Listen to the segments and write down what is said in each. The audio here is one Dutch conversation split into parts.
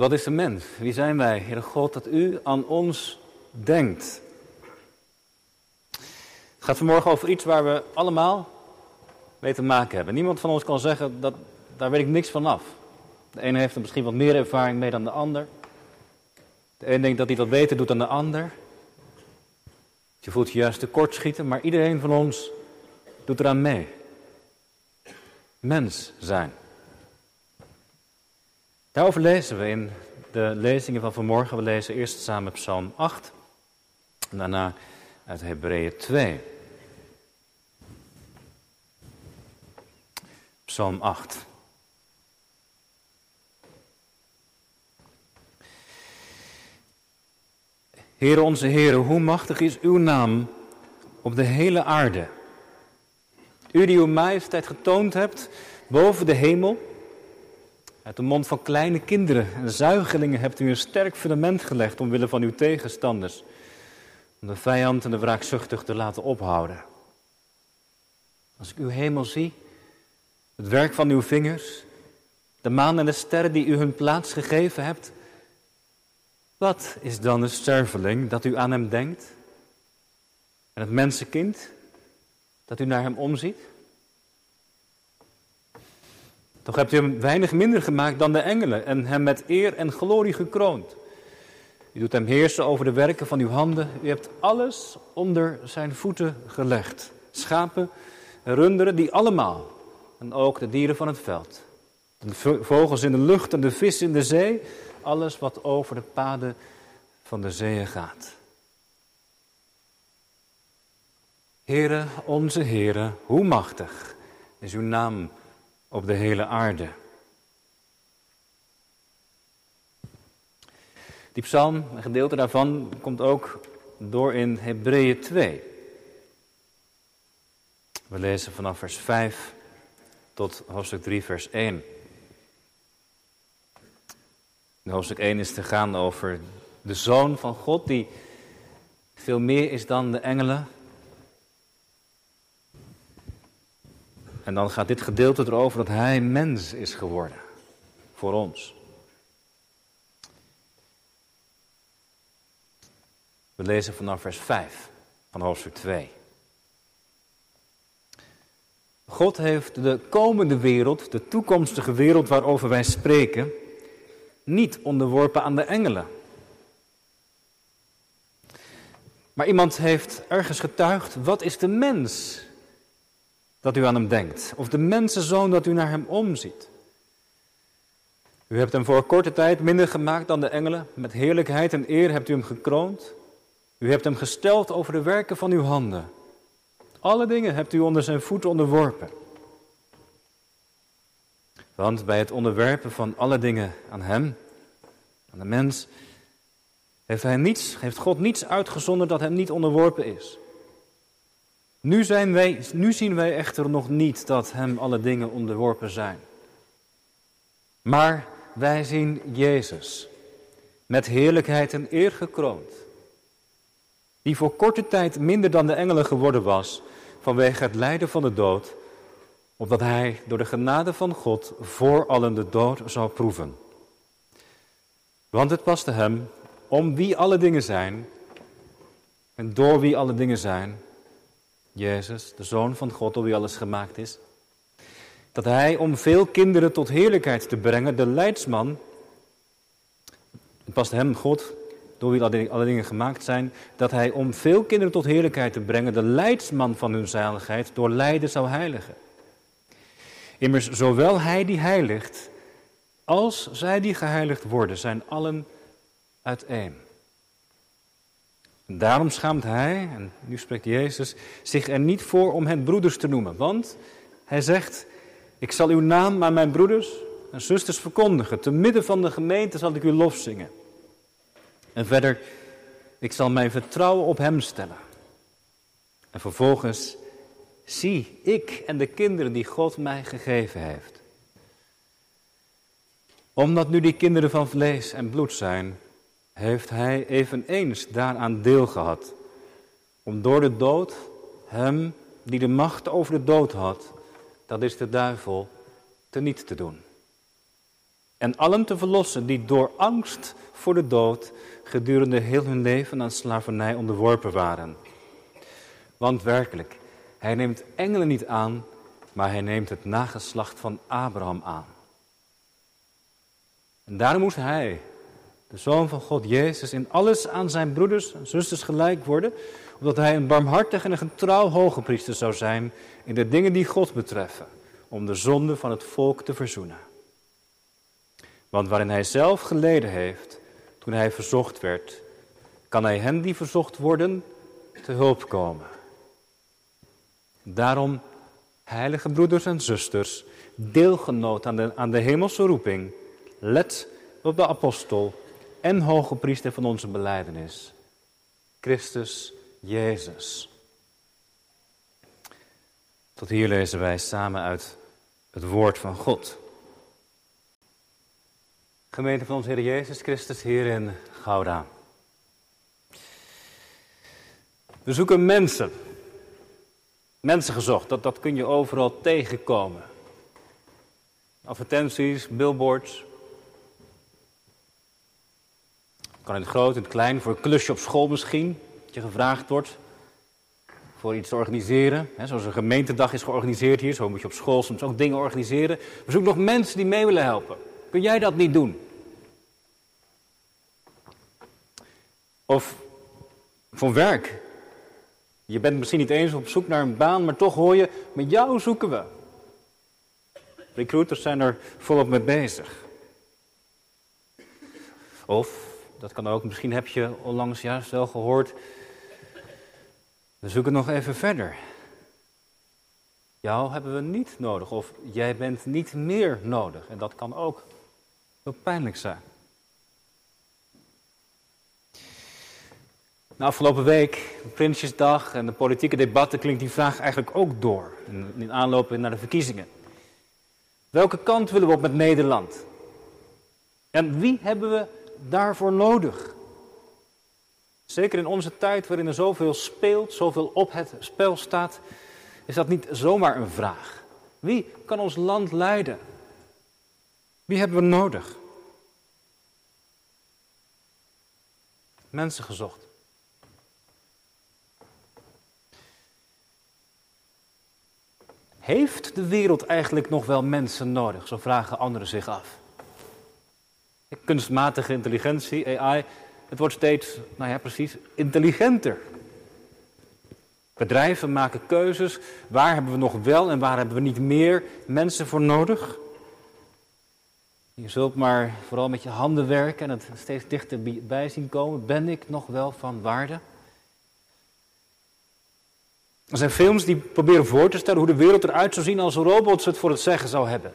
Wat is de mens? Wie zijn wij, Heere God, dat u aan ons denkt? Het gaat vanmorgen over iets waar we allemaal mee te maken hebben. Niemand van ons kan zeggen, dat, daar weet ik niks van af. De ene heeft er misschien wat meer ervaring mee dan de ander. De een denkt dat hij dat beter doet dan de ander. Je voelt je juist tekortschieten, maar iedereen van ons doet eraan mee. Mens zijn. Daarover lezen we in de lezingen van vanmorgen. We lezen eerst samen Psalm 8 en daarna uit Hebreeën 2. Psalm 8. Heere onze Heere, hoe machtig is uw naam op de hele aarde. U die uw majesteit getoond hebt boven de hemel. Uit de mond van kleine kinderen en zuigelingen hebt u een sterk fundament gelegd omwille van uw tegenstanders. Om de vijand en de wraakzuchtig te laten ophouden. Als ik uw hemel zie, het werk van uw vingers, de maan en de sterren die u hun plaats gegeven hebt. Wat is dan de sterveling dat u aan hem denkt? En het mensenkind dat u naar hem omziet? Toch hebt u hem weinig minder gemaakt dan de engelen en hem met eer en glorie gekroond. U doet hem heersen over de werken van uw handen. U hebt alles onder zijn voeten gelegd. Schapen en runderen, die allemaal. En ook de dieren van het veld. De vogels in de lucht en de vis in de zee. Alles wat over de paden van de zeeën gaat. Heere, onze Heere, hoe machtig is uw naam op de hele aarde. Die psalm, een gedeelte daarvan, komt ook door in Hebreeën 2. We lezen vanaf vers 5 tot hoofdstuk 3, vers 1. In hoofdstuk 1 is te gaan over de Zoon van God, die veel meer is dan de engelen. En dan gaat dit gedeelte erover dat Hij mens is geworden voor ons. We lezen vanaf vers 5 van hoofdstuk 2. God heeft de komende wereld, de toekomstige wereld waarover wij spreken, niet onderworpen aan de engelen. Maar iemand heeft ergens getuigd, wat is de mens dat u aan hem denkt? Of de mensenzoon dat u naar hem omziet? U hebt hem voor korte tijd minder gemaakt dan de engelen. Met heerlijkheid en eer hebt u hem gekroond. U hebt hem gesteld over de werken van uw handen. Alle dingen hebt u onder zijn voeten onderworpen. Want bij het onderwerpen van alle dingen aan hem, aan de mens, heeft, hij niets, heeft God niets uitgezonden dat hem niet onderworpen is. Nu, zijn wij, nu zien wij echter nog niet dat hem alle dingen onderworpen zijn. Maar wij zien Jezus, met heerlijkheid en eer gekroond, die voor korte tijd minder dan de engelen geworden was, vanwege het lijden van de dood, opdat hij door de genade van God voor allen de dood zou proeven. Want het paste hem, om wie alle dingen zijn, en door wie alle dingen zijn, Jezus, de Zoon van God, door wie alles gemaakt is, dat hij om veel kinderen tot heerlijkheid te brengen, de leidsman, het past hem, God, door wie alle dingen gemaakt zijn, dat hij om veel kinderen tot heerlijkheid te brengen, de leidsman van hun zaligheid, door lijden zou heiligen. Immers, zowel hij die heiligt, als zij die geheiligd worden, zijn allen uiteen. Daarom schaamt hij, en nu spreekt Jezus, zich er niet voor om hen broeders te noemen. Want hij zegt, ik zal uw naam aan mijn broeders en zusters verkondigen. Te midden van de gemeente zal ik u lof zingen. En verder, ik zal mijn vertrouwen op hem stellen. En vervolgens, zie ik en de kinderen die God mij gegeven heeft. Omdat nu die kinderen van vlees en bloed zijn, heeft hij eveneens daaraan deel gehad. Om door de dood hem die de macht over de dood had, dat is de duivel, te niet te doen. En allen te verlossen die door angst voor de dood gedurende heel hun leven aan slavernij onderworpen waren. Want werkelijk, hij neemt engelen niet aan, maar hij neemt het nageslacht van Abraham aan. En daarom moest hij, de Zoon van God Jezus, in alles aan zijn broeders en zusters gelijk worden, omdat hij een barmhartig en een getrouw hoge priester zou zijn in de dingen die God betreffen, om de zonde van het volk te verzoenen. Want waarin hij zelf geleden heeft, toen hij verzocht werd, kan hij hen die verzocht worden te hulp komen. Daarom, heilige broeders en zusters, deelgenoot aan de, aan de hemelse roeping, let op de apostel en hoge priester van onze beleidenis, Christus Jezus. Tot hier lezen wij samen uit het woord van God. Gemeente van onze Heer Jezus Christus hier in Gouda. We zoeken mensen. Mensen gezocht, dat, dat kun je overal tegenkomen. Advertenties, billboards. In het groot, in het klein, voor een klusje op school misschien. Dat je gevraagd wordt voor iets te organiseren. Hè, zoals een gemeentedag is georganiseerd hier, zo moet je op school soms ook dingen organiseren. We zoeken nog mensen die mee willen helpen. Kun jij dat niet doen? Of voor werk. Je bent misschien niet eens op zoek naar een baan, maar toch hoor je, met jou zoeken we. Recruiters zijn er volop mee bezig. Of, dat kan ook, misschien heb je onlangs juist wel gehoord, we zoeken nog even verder. Jou hebben we niet nodig, of jij bent niet meer nodig. En dat kan ook heel pijnlijk zijn. De afgelopen week, Prinsjesdag en de politieke debatten, klinkt die vraag eigenlijk ook door. In, aanloop naar de verkiezingen. Welke kant willen we op met Nederland? En wie hebben we daarvoor nodig? Zeker in onze tijd waarin er zoveel speelt, zoveel op het spel staat, is dat niet zomaar een vraag. Wie kan ons land leiden? Wie hebben we nodig? Mensen gezocht. Heeft de wereld eigenlijk nog wel mensen nodig? Zo vragen anderen zich af. Kunstmatige intelligentie, AI, het wordt steeds, nou ja, precies, intelligenter. Bedrijven maken keuzes. Waar hebben we nog wel en waar hebben we niet meer mensen voor nodig? Je zult maar vooral met je handen werken en het steeds dichterbij zien komen. Ben ik nog wel van waarde? Er zijn films die proberen voor te stellen hoe de wereld eruit zou zien als robots het voor het zeggen zou hebben.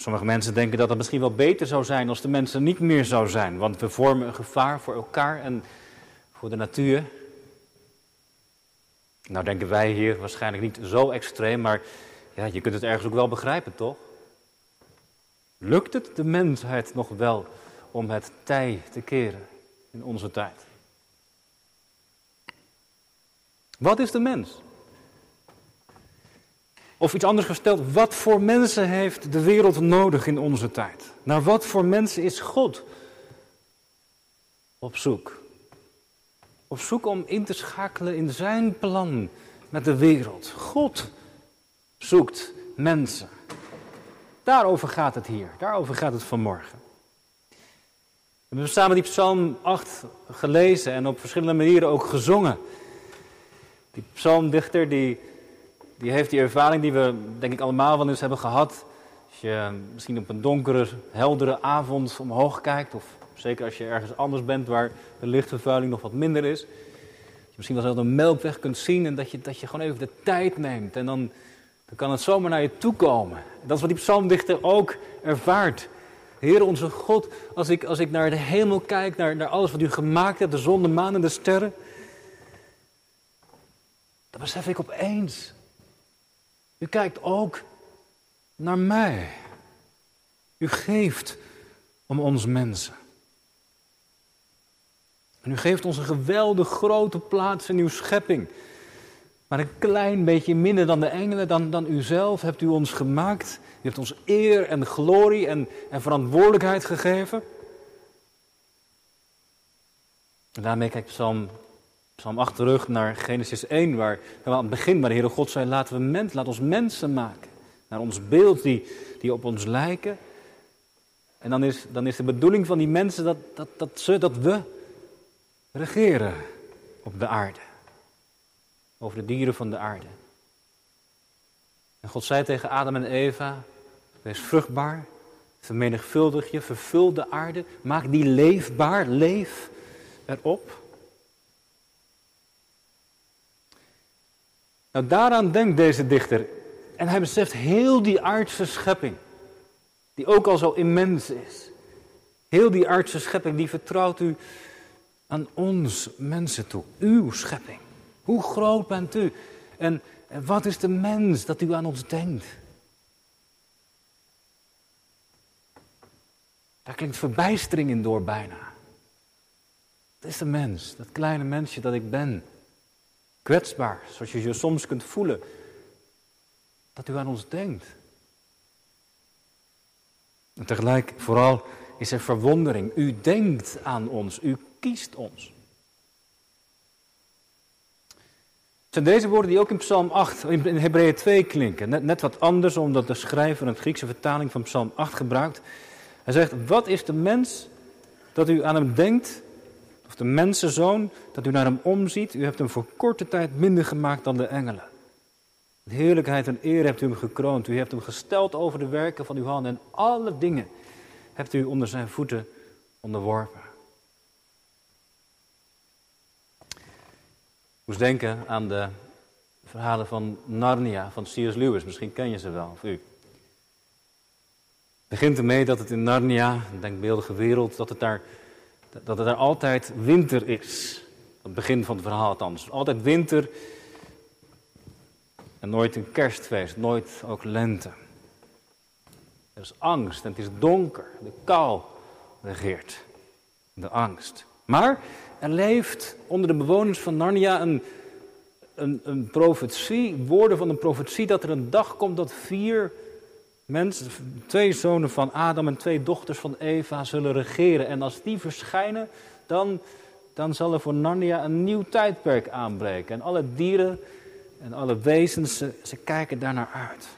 Sommige mensen denken dat het misschien wel beter zou zijn als de mensen niet meer zou zijn, want we vormen een gevaar voor elkaar en voor de natuur. Nou denken wij hier waarschijnlijk niet zo extreem, maar ja, je kunt het ergens ook wel begrijpen, toch? Lukt het de mensheid nog wel om het tij te keren in onze tijd? Wat is de mens? Of iets anders gesteld, wat voor mensen heeft de wereld nodig in onze tijd? Naar wat voor mensen is God op zoek? Op zoek om in te schakelen in zijn plan met de wereld. God zoekt mensen. Daarover gaat het hier, daarover gaat het vanmorgen. We hebben samen die Psalm 8 gelezen en op verschillende manieren ook gezongen. Die psalmdichter die, die heeft die ervaring die we denk ik allemaal wel eens hebben gehad. Als je misschien op een donkere, heldere avond omhoog kijkt, of zeker als je ergens anders bent waar de lichtvervuiling nog wat minder is. Je misschien wel zelfs een melkweg kunt zien en dat je, dat je gewoon even de tijd neemt. En dan, dan kan het zomaar naar je toe komen. Dat is wat die psalmdichter ook ervaart. Heer onze God, als ik, als ik naar de hemel kijk, naar, naar alles wat u gemaakt hebt, de zon, de maan en de sterren. Dan besef ik opeens. U kijkt ook naar mij. U geeft om ons mensen. En u geeft ons een geweldig grote plaats in uw schepping. Maar een klein beetje minder dan de engelen, dan, dan u zelf hebt u ons gemaakt. U hebt ons eer en glorie en, en verantwoordelijkheid gegeven. En daarmee kijkt Psalm, Psalm 8 terug naar Genesis 1, waar, waar aan het begin, waar de Heere God zei, laten we mens, laat ons mensen maken. Naar ons beeld die, die op ons lijken. En dan is, dan is de bedoeling van die mensen dat, dat, dat, ze, dat we regeren op de aarde. Over de dieren van de aarde. En God zei tegen Adam en Eva, wees vruchtbaar, vermenigvuldig je, vervul de aarde, maak die leefbaar, leef erop. Nou, daaraan denkt deze dichter. En hij beseft heel die aardse schepping, die ook al zo immens is. Heel die aardse schepping, die vertrouwt u aan ons mensen toe. Uw schepping. Hoe groot bent u? En, wat is de mens dat u aan ons denkt? Daar klinkt verbijstering in door bijna. Dat is de mens, dat kleine mensje dat ik ben. Kwetsbaar, zoals je je soms kunt voelen. Dat u aan ons denkt. En tegelijk vooral is er verwondering. U denkt aan ons, u kiest ons. Het zijn deze woorden die ook in Psalm 8, in Hebreeën 2 klinken. Net, net wat anders, omdat de schrijver een Griekse vertaling van Psalm 8 gebruikt. Hij zegt, wat is de mens dat u aan hem denkt, of de mensenzoon, dat u naar hem omziet? U hebt hem voor korte tijd minder gemaakt dan de engelen. Heerlijkheid en eer hebt u hem gekroond. U hebt hem gesteld over de werken van uw handen en alle dingen hebt u onder zijn voeten onderworpen. Ik moest denken aan de verhalen van Narnia van C.S. Lewis. Misschien ken je ze wel, of u. Het begint ermee dat het in Narnia, een denkbeeldige wereld, dat het daar, dat daar altijd winter is. Het begin van het verhaal althans. Altijd winter en nooit een kerstfeest, nooit ook lente. Er is angst en het is donker. De kou regeert. De angst. Maar er leeft onder de bewoners van Narnia een, een, een profetie, woorden van een profetie, dat er een dag komt dat vier mensen, twee zonen van Adam en twee dochters van Eva zullen regeren. En als die verschijnen, dan, dan zal er voor Narnia een nieuw tijdperk aanbreken. En alle dieren en alle wezens, ze, kijken daarnaar uit.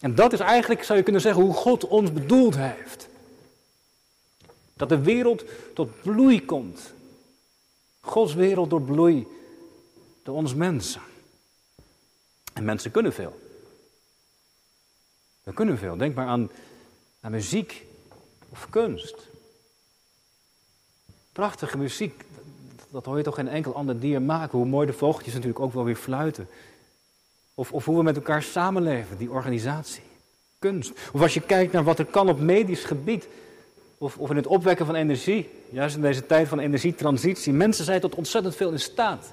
En dat is eigenlijk, zou je kunnen zeggen, hoe God ons bedoeld heeft. Dat de wereld tot bloei komt. Gods wereld door bloei door ons mensen. En mensen kunnen veel. We kunnen veel. Denk maar aan, aan muziek of kunst. Prachtige muziek, dat hoor je toch geen enkel ander dier maken. Hoe mooi de vogeltjes natuurlijk ook wel weer fluiten. Of, of hoe we met elkaar samenleven, die organisatie. Kunst. Of als je kijkt naar wat er kan op medisch gebied. Of, of in het opwekken van energie. Juist in deze tijd van energietransitie. Mensen zijn tot ontzettend veel in staat.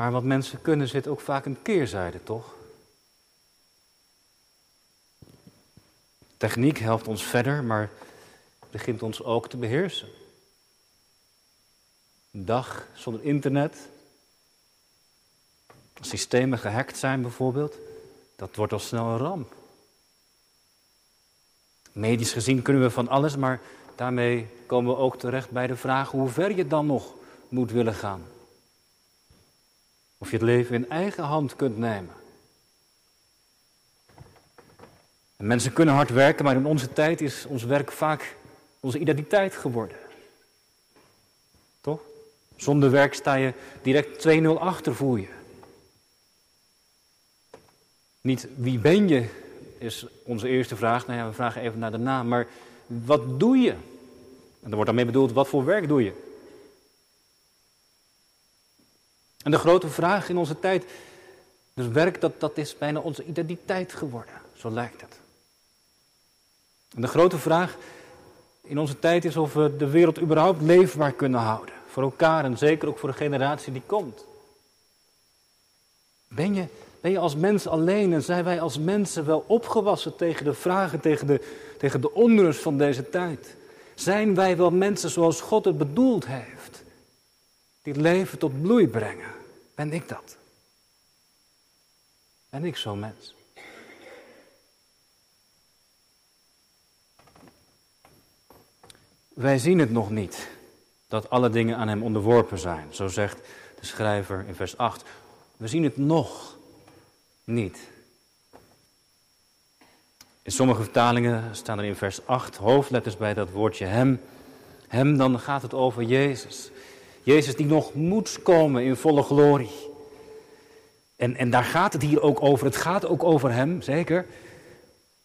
Maar wat mensen kunnen zit ook vaak een keerzijde, toch? Techniek helpt ons verder, maar begint ons ook te beheersen. Een dag zonder internet, als systemen gehackt zijn bijvoorbeeld, dat wordt al snel een ramp. Medisch gezien kunnen we van alles, maar daarmee komen we ook terecht bij de vraag hoe ver je dan nog moet willen gaan. Of je het leven in eigen hand kunt nemen. En mensen kunnen hard werken, maar in onze tijd is ons werk vaak onze identiteit geworden. Toch? Zonder werk sta je direct 2-0 achter, voel je. Niet wie ben je, is onze eerste vraag. Nou ja, we vragen even naar de naam. Maar wat doe je? En er wordt daarmee bedoeld, wat voor werk doe je? En de grote vraag in onze tijd, dus werk, dat, dat is bijna onze identiteit geworden. Zo lijkt het. En de grote vraag in onze tijd is of we de wereld überhaupt leefbaar kunnen houden. Voor elkaar en zeker ook voor de generatie die komt. Ben je, ben je als mens alleen en zijn wij als mensen wel opgewassen tegen de vragen, tegen de, tegen de onrust van deze tijd? Zijn wij wel mensen zoals God het bedoeld heeft? Het leven tot bloei brengen. Ben ik dat? Ben ik zo'n mens? Wij zien het nog niet, dat alle dingen aan hem onderworpen zijn. Zo zegt de schrijver in vers 8. We zien het nog niet. In sommige vertalingen staan er in vers 8 hoofdletters bij dat woordje hem. Hem, dan gaat het over Jezus. Jezus die nog moet komen in volle glorie. En, en daar gaat het hier ook over. Het gaat ook over hem, zeker.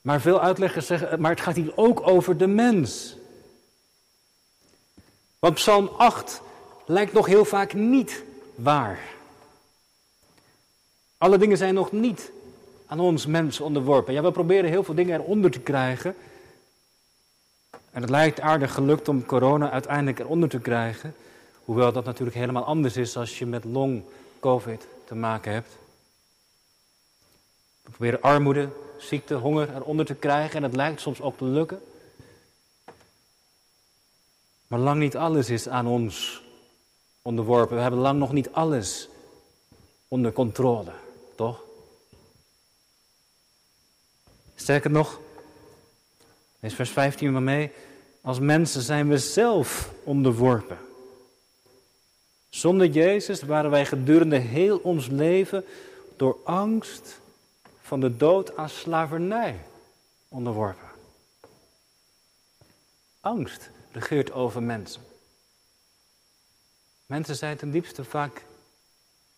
Maar veel uitleggers zeggen, maar het gaat hier ook over de mens. Want Psalm 8 lijkt nog heel vaak niet waar. Alle dingen zijn nog niet aan ons mens onderworpen. Ja, we proberen heel veel dingen eronder te krijgen. En het lijkt aardig gelukt om corona uiteindelijk eronder te krijgen. Hoewel dat natuurlijk helemaal anders is als je met long-covid te maken hebt. We proberen armoede, ziekte, honger eronder te krijgen en het lijkt soms ook te lukken. Maar lang niet alles is aan ons onderworpen. We hebben lang nog niet alles onder controle, toch? Sterker nog, lees vers 15 maar mee. Als mensen zijn we zelf onderworpen. Zonder Jezus waren wij gedurende heel ons leven door angst van de dood aan slavernij onderworpen. Angst regeert over mensen. Mensen zijn ten diepste vaak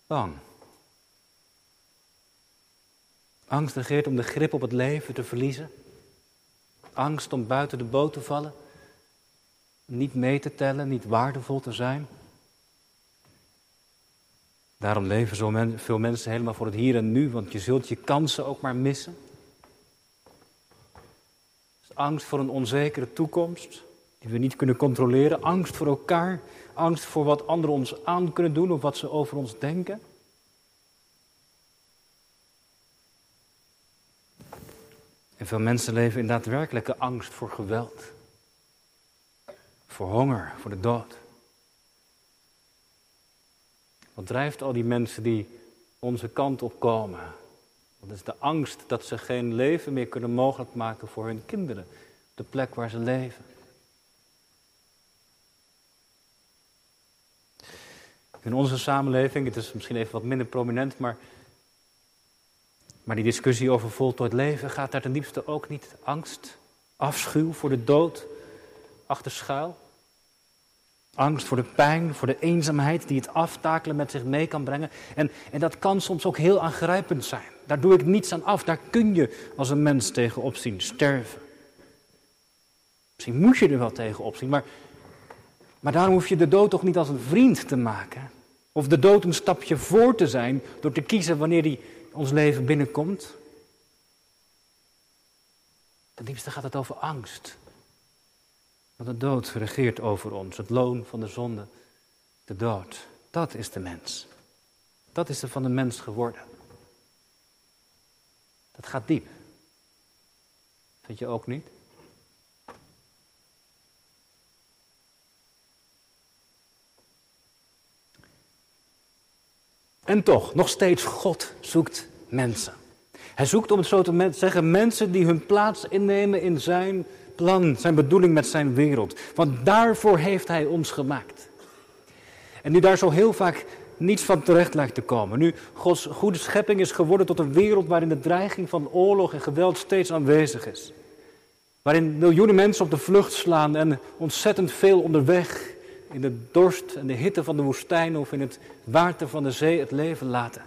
bang. Angst regeert om de grip op het leven te verliezen. Angst om buiten de boot te vallen. Niet mee te tellen, niet waardevol te zijn. Daarom leven zo veel mensen helemaal voor het hier en nu, want je zult je kansen ook maar missen. angst voor een onzekere toekomst, die we niet kunnen controleren. Angst voor elkaar, angst voor wat anderen ons aan kunnen doen of wat ze over ons denken. En veel mensen leven in daadwerkelijke angst voor geweld, voor honger, voor de dood. Wat drijft al die mensen die onze kant op komen? Dat is de angst dat ze geen leven meer kunnen mogelijk maken voor hun kinderen, de plek waar ze leven. In onze samenleving, het is misschien even wat minder prominent, maar, maar die discussie over voltooid leven gaat daar ten diepste ook niet angst, afschuw voor de dood achter schuil. Angst voor de pijn, voor de eenzaamheid die het aftakelen met zich mee kan brengen. En, en dat kan soms ook heel aangrijpend zijn. Daar doe ik niets aan af. Daar kun je als een mens tegen opzien, sterven. Misschien moet je er wel tegen opzien, maar, maar daarom hoef je de dood toch niet als een vriend te maken. Of de dood een stapje voor te zijn door te kiezen wanneer die ons leven binnenkomt. Ten diepste gaat het over angst. Want de dood regeert over ons. Het loon van de zonde, de dood. Dat is de mens. Dat is er van de mens geworden. Dat gaat diep. Vind je ook niet? En toch, nog steeds, God zoekt mensen. Hij zoekt, om het zo te zeggen, mensen die hun plaats innemen in zijn plan, zijn bedoeling met zijn wereld. Want daarvoor heeft hij ons gemaakt. En nu daar zo heel vaak niets van terecht lijkt te komen. Nu Gods goede schepping is geworden tot een wereld waarin de dreiging van oorlog en geweld steeds aanwezig is. Waarin miljoenen mensen op de vlucht slaan en ontzettend veel onderweg in de dorst en de hitte van de woestijn of in het water van de zee het leven laten.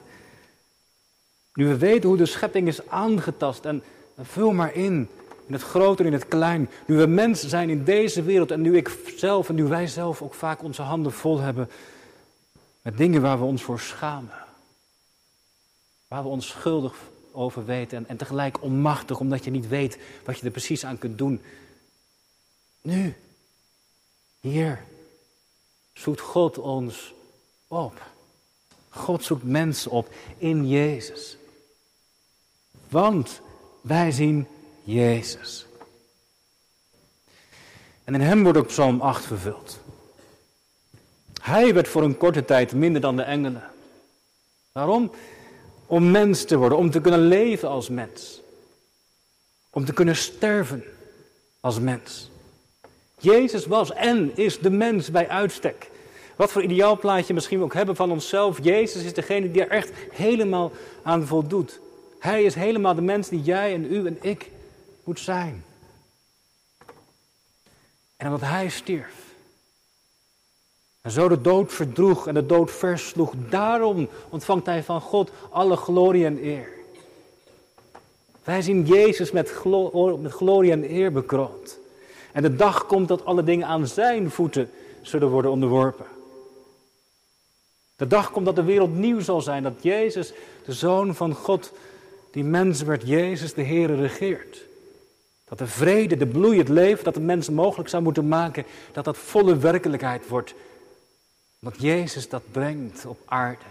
Nu we weten hoe de schepping is aangetast en vul maar in, in het grote en in het klein. Nu we mensen zijn in deze wereld en nu ik zelf en nu wij zelf ook vaak onze handen vol hebben met dingen waar we ons voor schamen. Waar we ons schuldig over weten en, en tegelijk onmachtig omdat je niet weet wat je er precies aan kunt doen. Nu, hier, zoekt God ons op. God zoekt mensen op in Jezus. Want wij zien Jezus. En in hem wordt ook Psalm 8 vervuld. Hij werd voor een korte tijd minder dan de engelen. Waarom? Om mens te worden, om te kunnen leven als mens. Om te kunnen sterven als mens. Jezus was en is de mens bij uitstek. Wat voor ideaalplaatje misschien we ook hebben van onszelf. Jezus is degene die er echt helemaal aan voldoet. Hij is helemaal de mens die jij en u en ik moet zijn. En omdat hij stierf. En zo de dood verdroeg en de dood versloeg. Daarom ontvangt hij van God alle glorie en eer. Wij zien Jezus met, met glorie en eer bekroond. En de dag komt dat alle dingen aan zijn voeten zullen worden onderworpen. De dag komt dat de wereld nieuw zal zijn, dat Jezus, de Zoon van God, die mens werd, Jezus de Heer regeert. Dat de vrede, de bloei, het leven dat de mens mogelijk zou moeten maken, dat dat volle werkelijkheid wordt. Dat Jezus dat brengt op aarde.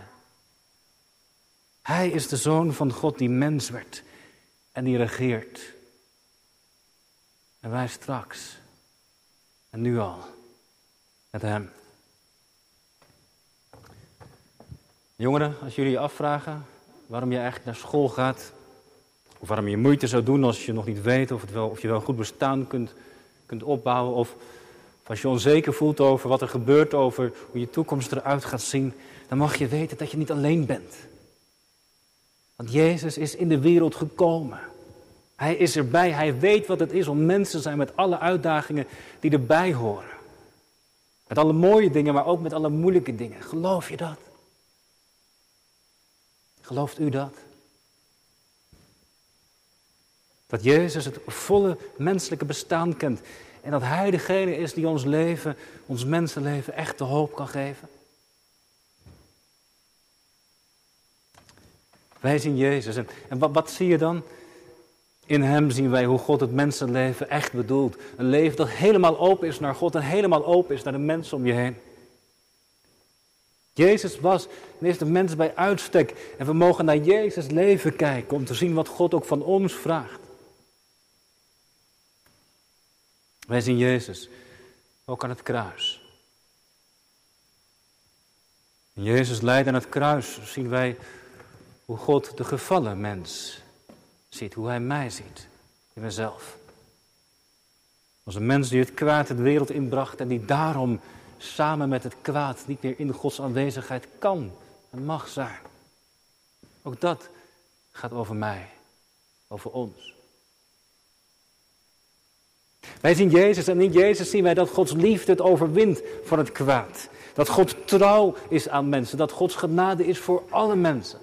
Hij is de Zoon van God die mens werd en die regeert. En wij straks, en nu al, met Hem. Jongeren, als jullie je afvragen waarom je eigenlijk naar school gaat, of waarom je moeite zou doen als je nog niet weet of, het wel, of je wel goed bestaan kunt, kunt opbouwen, of, of als je onzeker voelt over wat er gebeurt, over hoe je toekomst eruit gaat zien, dan mag je weten dat je niet alleen bent. Want Jezus is in de wereld gekomen. Hij is erbij, hij weet wat het is om mensen te zijn met alle uitdagingen die erbij horen. Met alle mooie dingen, maar ook met alle moeilijke dingen. Geloof je dat? Gelooft u dat? Dat Jezus het volle menselijke bestaan kent en dat Hij degene is die ons leven, ons mensenleven echt de hoop kan geven? Wij zien Jezus en, wat, wat zie je dan? In Hem zien wij hoe God het mensenleven echt bedoelt. Een leven dat helemaal open is naar God en helemaal open is naar de mensen om je heen. Jezus was en is de mens bij uitstek. En we mogen naar Jezus leven kijken om te zien wat God ook van ons vraagt. Wij zien Jezus ook aan het kruis. In Jezus lijdt aan het kruis zien wij hoe God de gevallen mens ziet, hoe Hij mij ziet, in mezelf. Als een mens die het kwaad de wereld inbracht en die daarom samen met het kwaad niet meer in Gods aanwezigheid kan en mag zijn. Ook dat gaat over mij, over ons. Wij zien Jezus en in Jezus zien wij dat Gods liefde het overwint van het kwaad. Dat God trouw is aan mensen, dat Gods genade is voor alle mensen.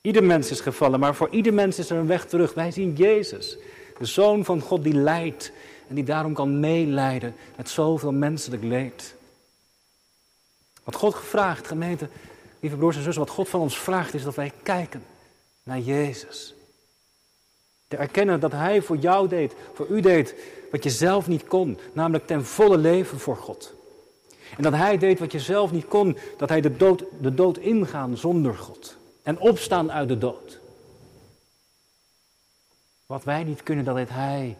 Ieder mens is gevallen, maar voor ieder mens is er een weg terug. Wij zien Jezus, de Zoon van God die leidt en die daarom kan meeleiden met zoveel menselijk leed. Wat God gevraagd, gemeente, lieve broers en zussen, wat God van ons vraagt is dat wij kijken naar Jezus. Te erkennen dat Hij voor jou deed, voor u deed, wat je zelf niet kon, namelijk ten volle leven voor God. En dat Hij deed wat je zelf niet kon, dat Hij de dood, de dood ingaan zonder God. En opstaan uit de dood. Wat wij niet kunnen, dat deed Hij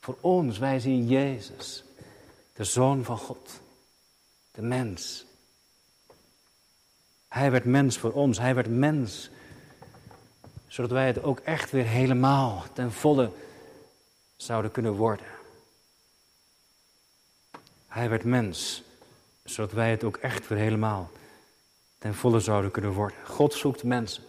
voor ons. Wij zien Jezus, de Zoon van God, de mens. Hij werd mens voor ons, Hij werd mens, zodat wij het ook echt weer helemaal ten volle zouden kunnen worden. Hij werd mens, zodat wij het ook echt weer helemaal ten volle zouden kunnen worden. God zoekt mensen.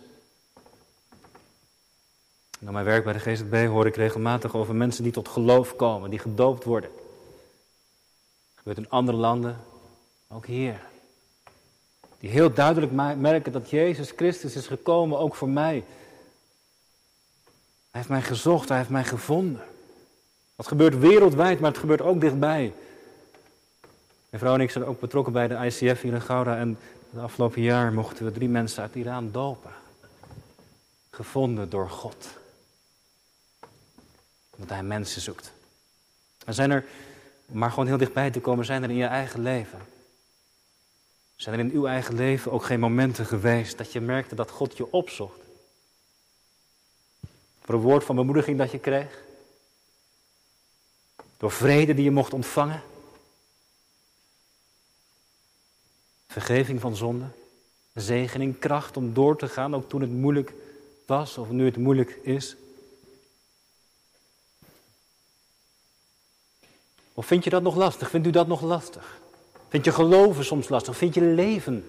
Na mijn werk bij de GZB hoor ik regelmatig over mensen die tot geloof komen, die gedoopt worden. Dat gebeurt in andere landen, ook hier. Die heel duidelijk merken dat Jezus Christus is gekomen, ook voor mij. Hij heeft mij gezocht, hij heeft mij gevonden. Dat gebeurt wereldwijd, maar het gebeurt ook dichtbij. Mijn vrouw en ik zijn ook betrokken bij de ICF hier in Gouda. En het afgelopen jaar mochten we drie mensen uit Iran dopen. Gevonden door God omdat hij mensen zoekt. En zijn er, om maar gewoon heel dichtbij te komen, zijn er in je eigen leven. Zijn er in uw eigen leven ook geen momenten geweest dat je merkte dat God je opzocht? Voor een woord van bemoediging dat je kreeg? Door vrede die je mocht ontvangen. Vergeving van zonde. Zegening, kracht om door te gaan, ook toen het moeilijk was of nu het moeilijk is. Of vind je dat nog lastig? Vindt u dat nog lastig? Vind je geloven soms lastig? Vind je leven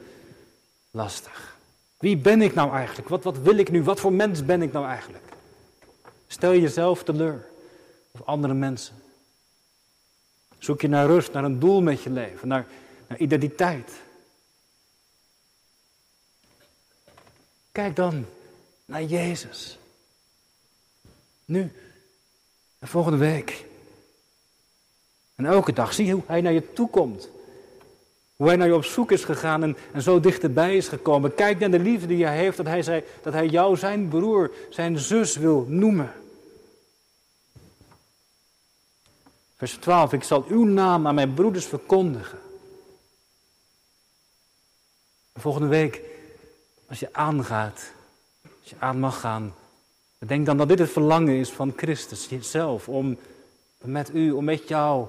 lastig? Wie ben ik nou eigenlijk? Wat, wat wil ik nu? Wat voor mens ben ik nou eigenlijk? Stel jezelf teleur. Of andere mensen. Zoek je naar rust, naar een doel met je leven, naar, naar identiteit. Kijk dan naar Jezus. Nu en volgende week. En elke dag zie hoe hij naar je toe komt. Hoe hij naar je op zoek is gegaan en, en zo dichterbij is gekomen. Kijk naar de liefde die hij heeft, dat hij, zei, dat hij jou zijn broer, zijn zus wil noemen. Vers 12, ik zal uw naam aan mijn broeders verkondigen. Volgende week, als je aangaat, als je aan mag gaan, denk dan dat dit het verlangen is van Christus zelf, om met u, om met jou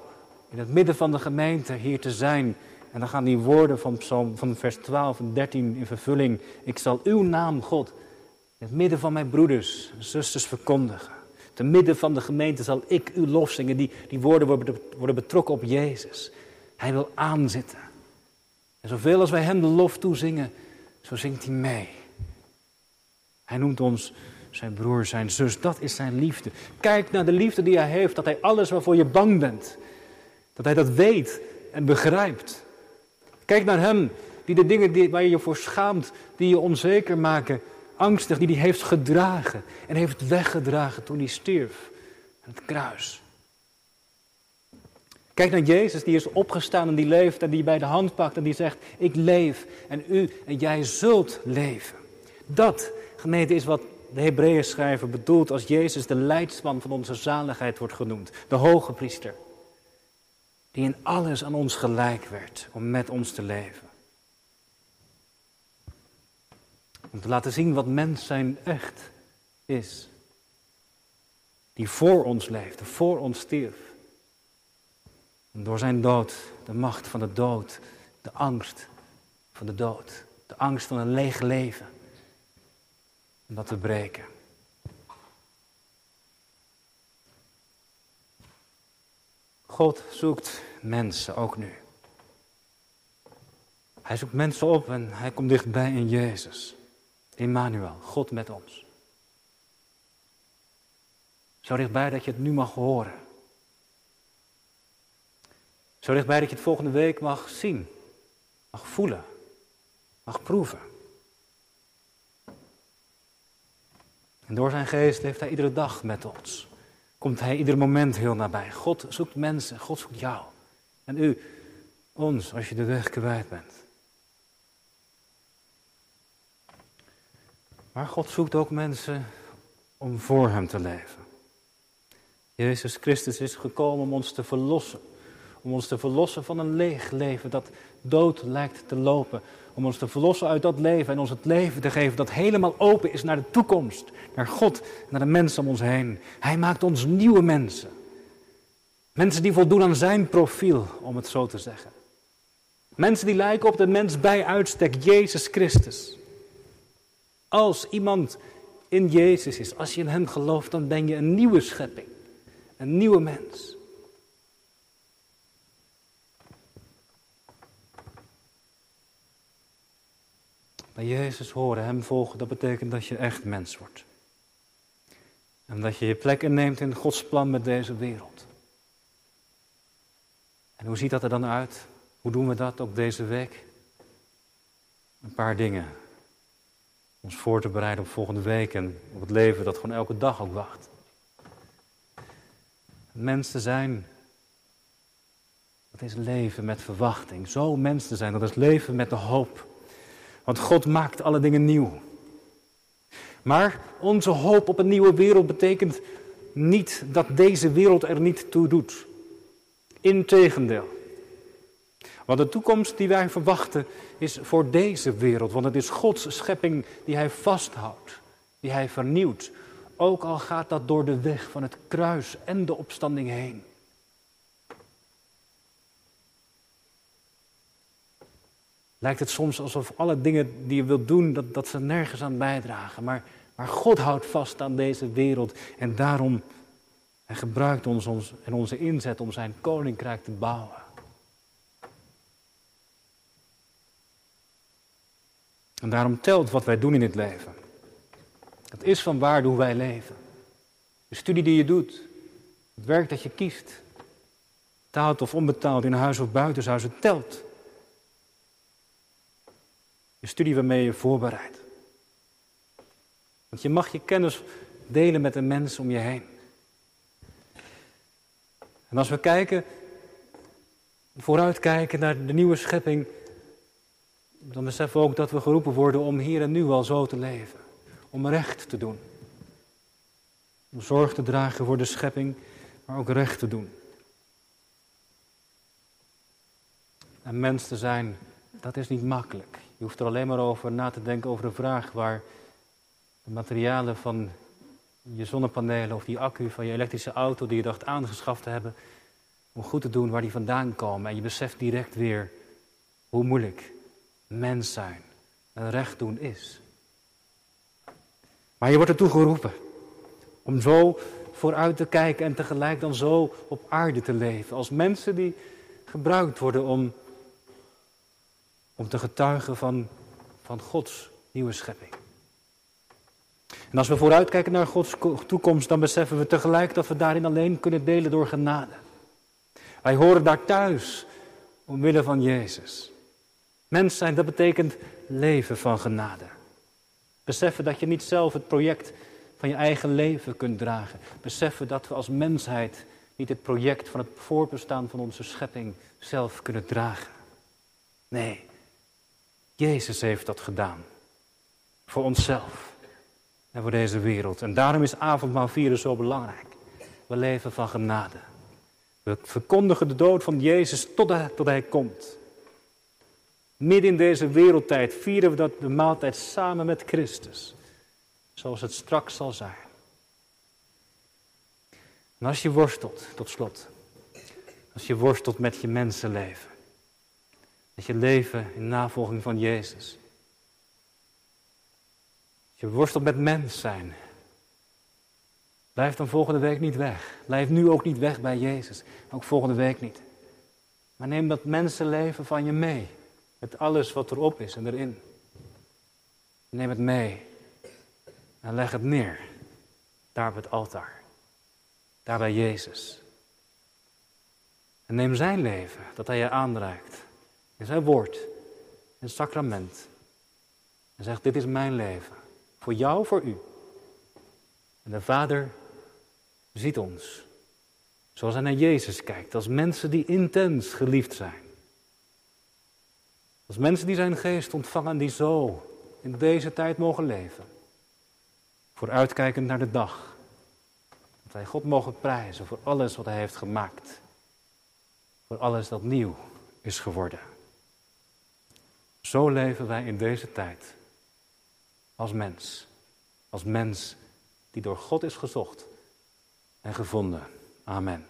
in het midden van de gemeente hier te zijn. En dan gaan die woorden van, Psalm, van vers 12 en 13 in vervulling. Ik zal uw naam, God, in het midden van mijn broeders en zusters verkondigen. Te midden van de gemeente zal ik uw lof zingen. Die, die woorden worden betrokken op Jezus. Hij wil aanzitten. En zoveel als wij hem de lof toezingen, zo zingt hij mee. Hij noemt ons zijn broer, zijn zus. Dat is zijn liefde. Kijk naar de liefde die hij heeft. Dat hij alles waarvoor je bang bent. Dat hij dat weet en begrijpt. Kijk naar hem die de dingen die, waar je je voor schaamt, die je onzeker maken, angstig, die hij heeft gedragen en heeft weggedragen toen hij stierf aan het kruis. Kijk naar Jezus, die is opgestaan en die leeft en die bij de hand pakt en die zegt, ik leef en u en jij zult leven. Dat, gemeente, is wat de Hebreeën schrijver bedoelt als Jezus de leidsman van onze zaligheid wordt genoemd. De hoge priester. Die in alles aan ons gelijk werd om met ons te leven. Om te laten zien wat mens zijn echt is. Die voor ons leefde, voor ons stierf. En door zijn dood, de macht van de dood, de angst van de dood, de angst van een leeg leven. Om dat te breken. God zoekt mensen, ook nu. Hij zoekt mensen op en hij komt dichtbij in Jezus. Emmanuel, God met ons. Zo dichtbij dat je het nu mag horen. Zo dichtbij dat je het volgende week mag zien, mag voelen, mag proeven. En door zijn geest heeft hij iedere dag met ons. Komt hij ieder moment heel nabij. God zoekt mensen, God zoekt jou. En u, ons, als je de weg kwijt bent. Maar God zoekt ook mensen om voor Hem te leven. Jezus Christus is gekomen om ons te verlossen. Om ons te verlossen van een leeg leven dat dood lijkt te lopen. Om ons te verlossen uit dat leven en ons het leven te geven dat helemaal open is naar de toekomst. Naar God, naar de mensen om ons heen. Hij maakt ons nieuwe mensen. Mensen die voldoen aan zijn profiel, om het zo te zeggen. Mensen die lijken op de mens bij uitstek, Jezus Christus. Als iemand in Jezus is, als je in Hem gelooft, dan ben je een nieuwe schepping. Een nieuwe mens. Jezus horen, Hem volgen, dat betekent dat je echt mens wordt. En dat je je plek inneemt in Gods plan met deze wereld. En hoe ziet dat er dan uit? Hoe doen we dat ook deze week? Een paar dingen ons voor te bereiden op volgende week en op het leven dat gewoon elke dag ook wacht. Mensen zijn, dat is leven met verwachting. Zo mensen zijn, dat is leven met de hoop. Want God maakt alle dingen nieuw. Maar onze hoop op een nieuwe wereld betekent niet dat deze wereld er niet toe doet. Integendeel. Want de toekomst die wij verwachten is voor deze wereld. Want het is Gods schepping die hij vasthoudt, die hij vernieuwt. Ook al gaat dat door de weg van het kruis en de opstanding heen. Lijkt het soms alsof alle dingen die je wilt doen, dat, dat ze nergens aan bijdragen. Maar, maar God houdt vast aan deze wereld en daarom hij gebruikt ons, ons en onze inzet om zijn koninkrijk te bouwen. En daarom telt wat wij doen in het leven. Het is van waarde hoe wij leven. De studie die je doet, het werk dat je kiest, betaald of onbetaald, in huis of buitenshuis, het telt. De studie waarmee je voorbereidt. Want je mag je kennis delen met de mensen om je heen. En als we kijken, vooruitkijken naar de nieuwe schepping, dan beseffen we ook dat we geroepen worden om hier en nu al zo te leven. Om recht te doen. Om zorg te dragen voor de schepping, maar ook recht te doen. En mens te zijn, dat is niet makkelijk. Je hoeft er alleen maar over na te denken over de vraag waar de materialen van je zonnepanelen of die accu van je elektrische auto die je dacht aangeschaft te hebben, om goed te doen waar die vandaan komen. En je beseft direct weer hoe moeilijk mens zijn en recht doen is. Maar je wordt ertoe geroepen om zo vooruit te kijken en tegelijk dan zo op aarde te leven. Als mensen die gebruikt worden om, om te getuigen van, van Gods nieuwe schepping. En als we vooruitkijken naar Gods toekomst, dan beseffen we tegelijk dat we daarin alleen kunnen delen door genade. Wij horen daar thuis omwille van Jezus. Mens zijn, dat betekent leven van genade. Beseffen dat je niet zelf het project van je eigen leven kunt dragen. Beseffen dat we als mensheid niet het project van het voortbestaan van onze schepping zelf kunnen dragen. Nee, Jezus heeft dat gedaan. Voor onszelf en voor deze wereld. En daarom is avondmaal vieren zo belangrijk. We leven van genade. We verkondigen de dood van Jezus tot hij komt. Midden in deze wereldtijd vieren we dat de maaltijd samen met Christus. Zoals het straks zal zijn. En als je worstelt, tot slot. Als je worstelt met je mensenleven. Met je leven in navolging van Jezus. Je worstelt met mens zijn. Blijf dan volgende week niet weg. Blijf nu ook niet weg bij Jezus. Ook volgende week niet. Maar neem dat mensenleven van je mee. Met alles wat erop is en erin. Neem het mee. En leg het neer. Daar op het altaar. Daar bij Jezus. En neem zijn leven, dat hij je aanreikt. In zijn woord. In sacrament. En zeg, dit is mijn leven. Voor jou, voor u. En de Vader ziet ons. Zoals hij naar Jezus kijkt. Als mensen die intens geliefd zijn. Als mensen die zijn geest ontvangen die zo in deze tijd mogen leven. Vooruitkijkend naar de dag. Dat wij God mogen prijzen voor alles wat hij heeft gemaakt. Voor alles dat nieuw is geworden. Zo leven wij in deze tijd. Als mens. Als mens die door God is gezocht en gevonden. Amen.